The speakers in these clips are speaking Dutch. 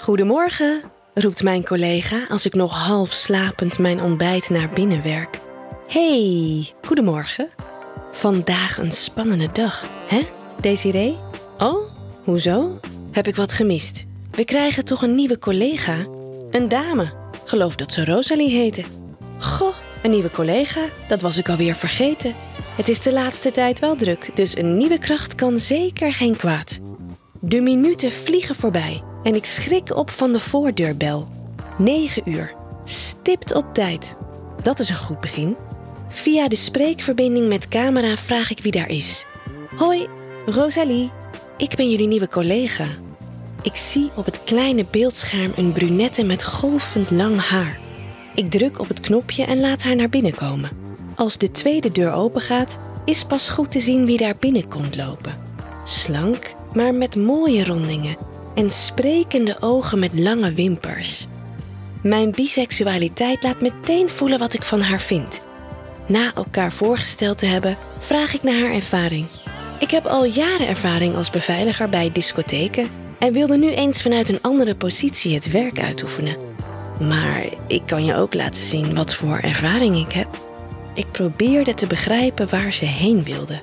Goedemorgen, roept mijn collega als ik nog half slapend mijn ontbijt naar binnen werk. Hey, goedemorgen. Vandaag een spannende dag, hè, Desiree? Oh, hoezo? Heb ik wat gemist? We krijgen toch een nieuwe collega? Een dame. Geloof dat ze Rosalie heette. Goh, een nieuwe collega, dat was ik alweer vergeten. Het is de laatste tijd wel druk, dus een nieuwe kracht kan zeker geen kwaad. De minuten vliegen voorbij en ik schrik op van de voordeurbel. 9 uur. Stipt op tijd. Dat is een goed begin. Via de spreekverbinding met camera vraag ik wie daar is. Hoi, Rosalie. Ik ben jullie nieuwe collega. Ik zie op het kleine beeldscherm een brunette met golvend lang haar. Ik druk op het knopje en laat haar naar binnen komen. Als de tweede deur opengaat, is pas goed te zien wie daar binnen komt lopen. Slank, maar met mooie rondingen en sprekende ogen met lange wimpers. Mijn biseksualiteit laat meteen voelen wat ik van haar vind. Na elkaar voorgesteld te hebben, vraag ik naar haar ervaring. Ik heb al jaren ervaring als beveiliger bij discotheken en wilde nu eens vanuit een andere positie het werk uitoefenen. Maar ik kan je ook laten zien wat voor ervaring ik heb. Ik probeerde te begrijpen waar ze heen wilde,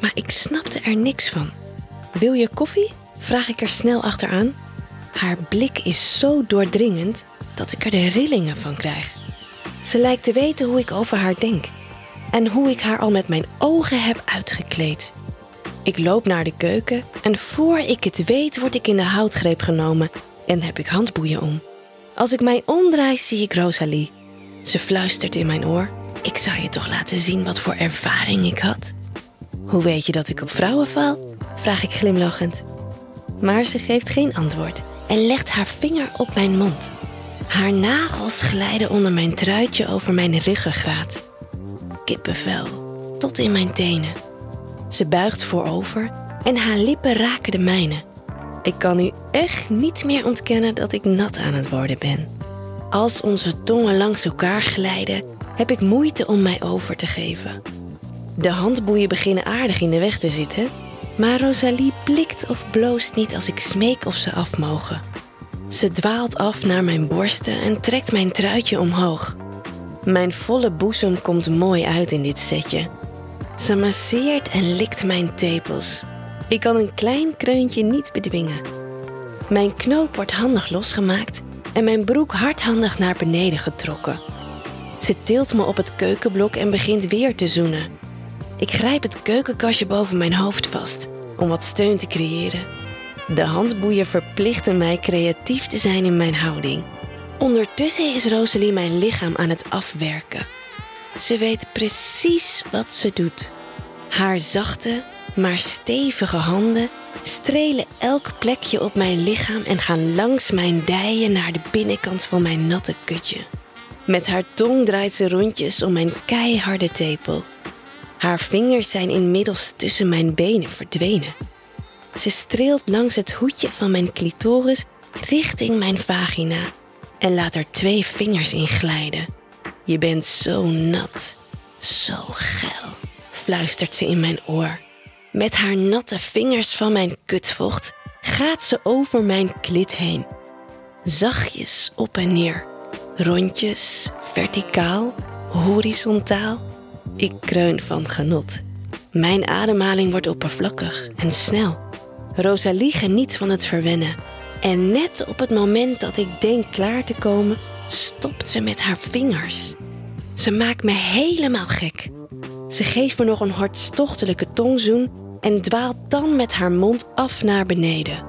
maar ik snapte er niks van. Wil je koffie? Vraag ik er snel achteraan. Haar blik is zo doordringend dat ik er de rillingen van krijg. Ze lijkt te weten hoe ik over haar denk en hoe ik haar al met mijn ogen heb uitgekleed. Ik loop naar de keuken en voor ik het weet word ik in de houtgreep genomen en heb ik handboeien om. Als ik mij omdraai zie ik Rosalie. Ze fluistert in mijn oor. Ik zou je toch laten zien wat voor ervaring ik had. Hoe weet je dat ik op vrouwen val? Vraag ik glimlachend. Maar ze geeft geen antwoord en legt haar vinger op mijn mond. Haar nagels glijden onder mijn truitje over mijn ruggengraat. Kippenvel, tot in mijn tenen. Ze buigt voorover en haar lippen raken de mijne. Ik kan nu echt niet meer ontkennen dat ik nat aan het worden ben. Als onze tongen langs elkaar glijden, heb ik moeite om mij over te geven. De handboeien beginnen aardig in de weg te zitten, maar Rosalie blikt of bloost niet als ik smeek of ze af mogen. Ze dwaalt af naar mijn borsten en trekt mijn truitje omhoog. Mijn volle boezem komt mooi uit in dit setje. Ze masseert en likt mijn tepels. Ik kan een klein kreuntje niet bedwingen. Mijn knoop wordt handig losgemaakt en mijn broek hardhandig naar beneden getrokken. Ze tilt me op het keukenblok en begint weer te zoenen. Ik grijp het keukenkastje boven mijn hoofd vast om wat steun te creëren. De handboeien verplichten mij creatief te zijn in mijn houding. Ondertussen is Rosalie mijn lichaam aan het afwerken. Ze weet precies wat ze doet. Haar zachte, maar stevige handen strelen elk plekje op mijn lichaam en gaan langs mijn dijen naar de binnenkant van mijn natte kutje. Met haar tong draait ze rondjes om mijn keiharde tepel. Haar vingers zijn inmiddels tussen mijn benen verdwenen. Ze streelt langs het hoedje van mijn clitoris richting mijn vagina en laat er twee vingers in glijden. Je bent zo nat, zo geil, fluistert ze in mijn oor. Met haar natte vingers van mijn kutvocht gaat ze over mijn klit heen. Zachtjes op en neer, rondjes, verticaal, horizontaal. Ik kreun van genot. Mijn ademhaling wordt oppervlakkig en snel. Rosalie geniet van het verwennen. En net op het moment dat ik denk klaar te komen, stopt ze met haar vingers. Ze maakt me helemaal gek. Ze geeft me nog een hartstochtelijke tongzoen en dwaalt dan met haar mond af naar beneden.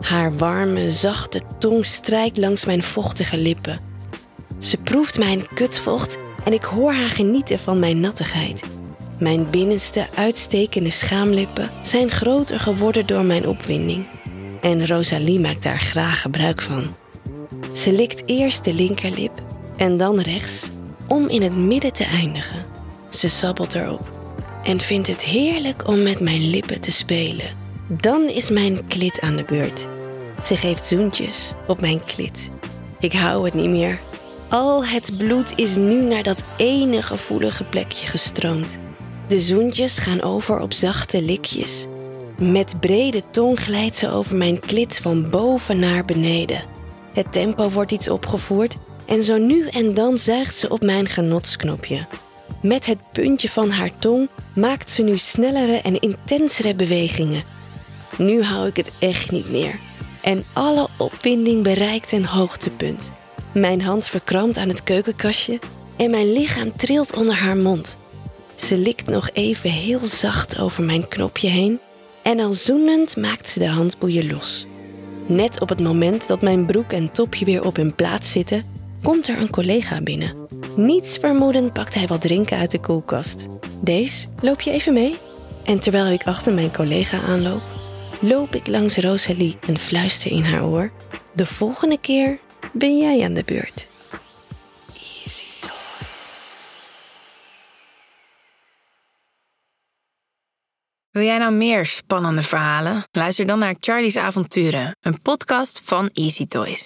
Haar warme, zachte tong strijkt langs mijn vochtige lippen. Ze proeft mijn kutvocht en ik hoor haar genieten van mijn nattigheid. Mijn binnenste uitstekende schaamlippen zijn groter geworden door mijn opwinding. En Rosalie maakt daar graag gebruik van. Ze likt eerst de linkerlip en dan rechts om in het midden te eindigen. Ze sabbelt erop en vindt het heerlijk om met mijn lippen te spelen. Dan is mijn klit aan de beurt. Ze geeft zoentjes op mijn klit. Ik hou het niet meer. Al het bloed is nu naar dat ene gevoelige plekje gestroomd. De zoentjes gaan over op zachte likjes. Met brede tong glijdt ze over mijn klit van boven naar beneden. Het tempo wordt iets opgevoerd en zo nu en dan zuigt ze op mijn genotsknopje. Met het puntje van haar tong maakt ze nu snellere en intensere bewegingen. Nu hou ik het echt niet meer. En alle opwinding bereikt een hoogtepunt. Mijn hand verkrampt aan het keukenkastje en mijn lichaam trilt onder haar mond. Ze likt nog even heel zacht over mijn knopje heen en al zoenend maakt ze de handboeien los. Net op het moment dat mijn broek en topje weer op hun plaats zitten, komt er een collega binnen. Niets vermoedend pakt hij wat drinken uit de koelkast. Deze, loop je even mee? En terwijl ik achter mijn collega aanloop, loop ik langs Rosalie en fluister in haar oor. De volgende keer ben jij aan de beurt. Wil jij nou meer spannende verhalen? Luister dan naar Charlie's Avonturen, een podcast van Easy Toys.